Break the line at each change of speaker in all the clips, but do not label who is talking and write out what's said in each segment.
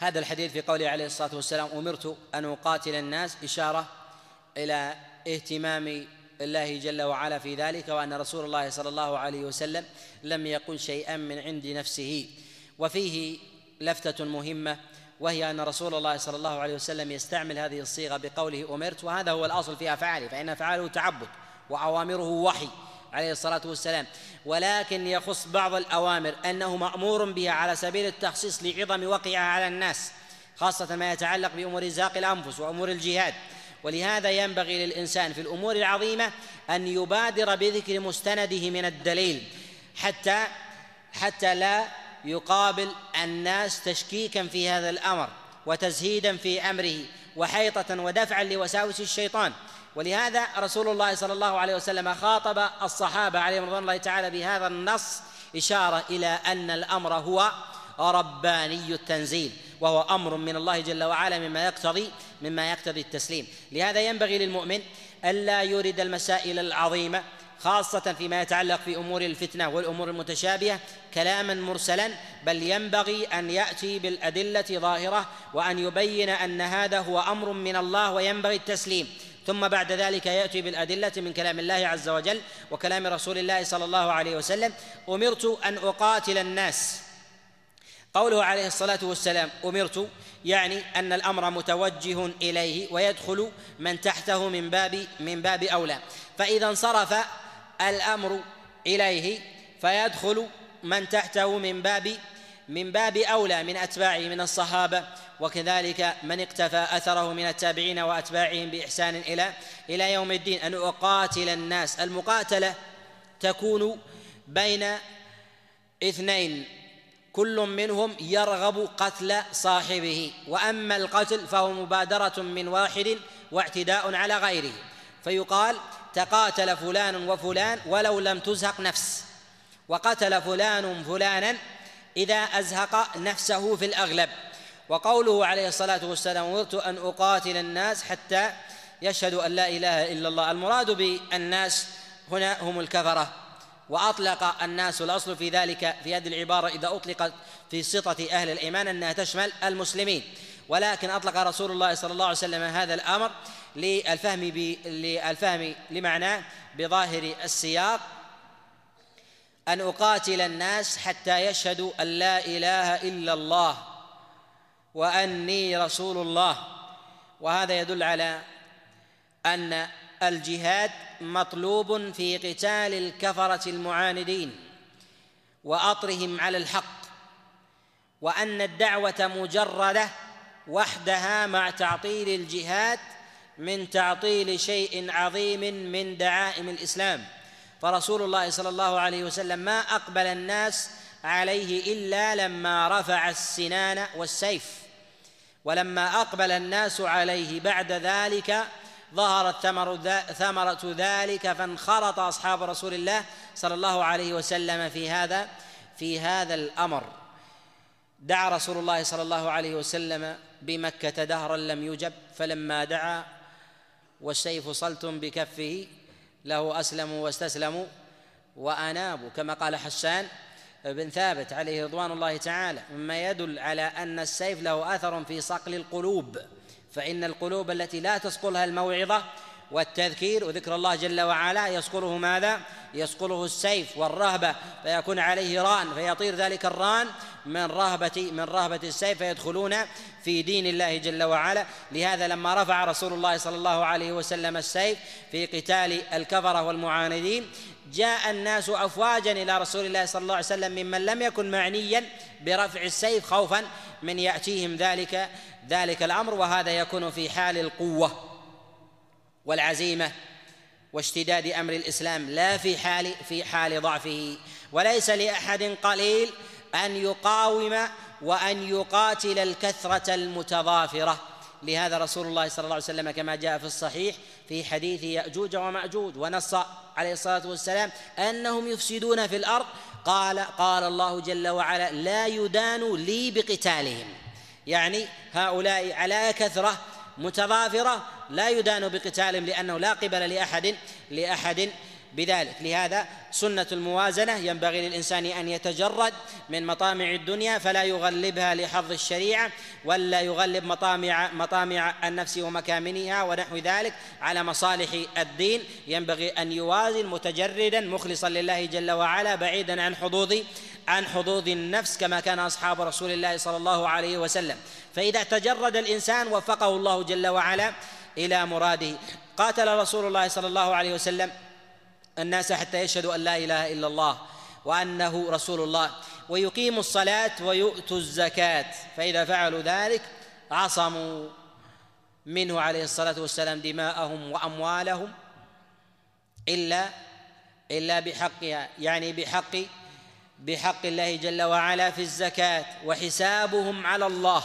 هذا الحديث في قوله عليه الصلاة والسلام أمرت أن أقاتل الناس إشارة إلى اهتمام الله جل وعلا في ذلك وأن رسول الله صلى الله عليه وسلم لم يقل شيئا من عند نفسه. وفيه لفتة مهمة وهي أن رسول الله صلى الله عليه وسلم يستعمل هذه الصيغة بقوله أمرت وهذا هو الأصل في افعاله فإن افعاله تعبد وأوامره وحي. عليه الصلاة والسلام. ولكن يخص بعض الأوامر أنه مأمور بها على سبيل التخصيص لعظم وقعها على الناس خاصة ما يتعلق بأمور ازاق الأنفس وأمور الجهاد. ولهذا ينبغي للإنسان في الأمور العظيمة أن يبادر بذكر مستنده من الدليل حتى حتى لا يقابل الناس تشكيكا في هذا الأمر وتزهيدا في أمره وحيطة ودفعا لوساوس الشيطان. ولهذا رسول الله صلى الله عليه وسلم خاطب الصحابة عليهم رضوان الله تعالى بهذا النص إشارة إلى أن الأمر هو رباني التنزيل وهو أمر من الله جل وعلا مما يقتضي مما يقتضي التسليم. لهذا ينبغي للمؤمن الا يورد المسائل العظيمة خاصة فيما يتعلق في أمور الفتنة والأمور المتشابهة كلاما مرسلا بل ينبغي أن يأتي بالأدلة ظاهرة وأن يبين أن هذا هو أمر من الله وينبغي التسليم. ثم بعد ذلك يأتي بالأدلة من كلام الله عز وجل وكلام رسول الله صلى الله عليه وسلم أمرت أن أقاتل الناس. قوله عليه الصلاة والسلام أمرت يعني أن الأمر متوجه إليه ويدخل من تحته من باب من باب أولى. فإذا انصرف الأمر إليه فيدخل من تحته من باب من باب أولى من أتباعه من الصحابة وكذلك من اقتفى أثره من التابعين وأتباعهم بإحسان إلى إلى يوم الدين. أن أقاتل الناس. المقاتلة تكون بين اثنين. كل منهم يرغب قتل صاحبه. وأما القتل فهو مبادرة من واحد واعتداء على غيره. فيقال تقاتل فلان وفلان ولو لم تزهق نفس. وقتل فلان فلانا إذا أزهق نفسه في الأغلب. وقوله عليه الصلاة والسلام أمرت أن أقاتل الناس حتى يشهدوا أن لا إله إلا الله. المراد بالناس هنا هم الكفرة وأطلق الناس الاصل في ذلك في هذه العبارة إذا أطلقت في سطه أهل الإيمان أنها تشمل المسلمين. ولكن أطلق رسول الله صلى الله عليه وسلم هذا الأمر للفهم للفهم لمعناه بظاهر السياق. أن أقاتل الناس حتى يشهدوا أن لا إله إلا الله. وأني رسول الله. وهذا يدل على أن الجهاد مطلوب في قتال الكفرة المعاندين وأطرهم على الحق وأن الدعوة مجردة وحدها مع تعطيل الجهاد من تعطيل شيء عظيم من دعائم الإسلام. فرسول الله صلى الله عليه وسلم ما أقبل الناس عليه إلا لما رفع السنان والسيف. ولما أقبل الناس عليه بعد ذلك ظهرت ثمر ثمرة ذلك فانخرط أصحاب رسول الله صلى الله عليه وسلم في هذا في هذا الأمر. دعا رسول الله صلى الله عليه وسلم بمكة دهرا لم يجب فلما دعا والسيف صلت بكفه له أسلموا واستسلموا وأنابوا. كما قال حسان بن ثابت عليه رضوان الله تعالى مما يدل على أن السيف له أثر في صقل القلوب فإن القلوب التي لا تصقلها الموعظة والتذكير وذكر الله جل وعلا يصقله ماذا؟ يصقله السيف والرهبة فيكون عليه ران فيطير ذلك الران من رهبة من رهبة السيف فيدخلون في دين الله جل وعلا. لهذا لما رفع رسول الله صلى الله عليه وسلم السيف في قتال الكفرة والمعاندين جاء الناس افواجا إلى رسول الله صلى الله عليه وسلم ممن لم يكن معنيا برفع السيف خوفا من يأتيهم ذلك ذلك الأمر وهذا يكون في حال القوة والعزيمة واشتداد أمر الإسلام لا في حال في حال ضعفه وليس لأحد قليل أن يقاوم وأن يقاتل الكثرة المتضافرة. لهذا رسول الله صلى الله عليه وسلم كما جاء في الصحيح في حديث يأجوج ومأجوج ونص عليه الصلاة والسلام أنهم يفسدون في الأرض. قال قال الله جل وعلا لا يدان لي بقتالهم. يعني هؤلاء على كثرة متضافرة لا يدان بقتالهم لأنه لا قبل لأحد لأحد بذلك. لهذا سنة الموازنة ينبغي للإنسان أن يتجرد من مطامع الدنيا فلا يغلبها لحظ الشريعة ولا يغلب مطامع مطامع النفس ومكامنها ونحو ذلك على مصالح الدين. ينبغي أن يوازن متجردا مخلصا لله جل وعلا بعيدا عن حظوظ عن حظوظ النفس كما كان أصحاب رسول الله صلى الله عليه وسلم. فإذا تجرد الإنسان وفقه الله جل وعلا إلى مراده. قاتل رسول الله صلى الله عليه وسلم الناس حتى يشهدوا أن لا إله إلا الله وأنه رسول الله. ويقيموا الصلاة ويؤتوا الزكاة. فإذا فعلوا ذلك عصموا منه عليه الصلاة والسلام دماءهم وأموالهم إلا إلا بحقها يعني بحق بحق الله جل وعلا في الزكاة وحسابهم على الله.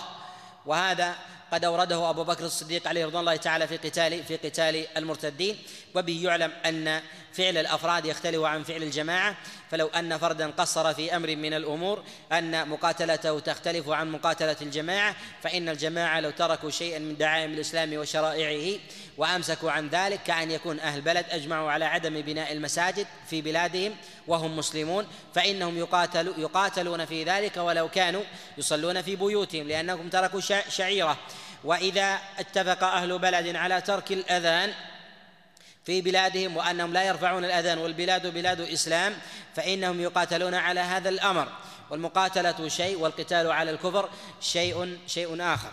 وهذا قد أورده أبو بكر الصديق عليه رضوان الله تعالى في قتال في قتال المرتدين. وبه يعلم أن فعل الأفراد يختلف عن فعل الجماعة فلو أن فردا قصر في أمر من الأمور أن مقاتلته تختلف عن مقاتلة الجماعة فإن الجماعة لو تركوا شيئا من دعائم الإسلام وشرائعه وأمسكوا عن ذلك كأن يكون أهل بلد أجمعوا على عدم بناء المساجد في بلادهم وهم مسلمون فإنهم يقاتلوا يقاتلون في ذلك ولو كانوا يصلون في بيوتهم لأنهم تركوا شعيرة. وإذا اتفق أهل بلد على ترك الأذان في بلادهم وأنهم لا يرفعون الأذان والبلاد بلاد إسلام فإنهم يقاتلون على هذا الأمر. والمقاتلة شيء والقتال على الكفر شيء شيء آخر.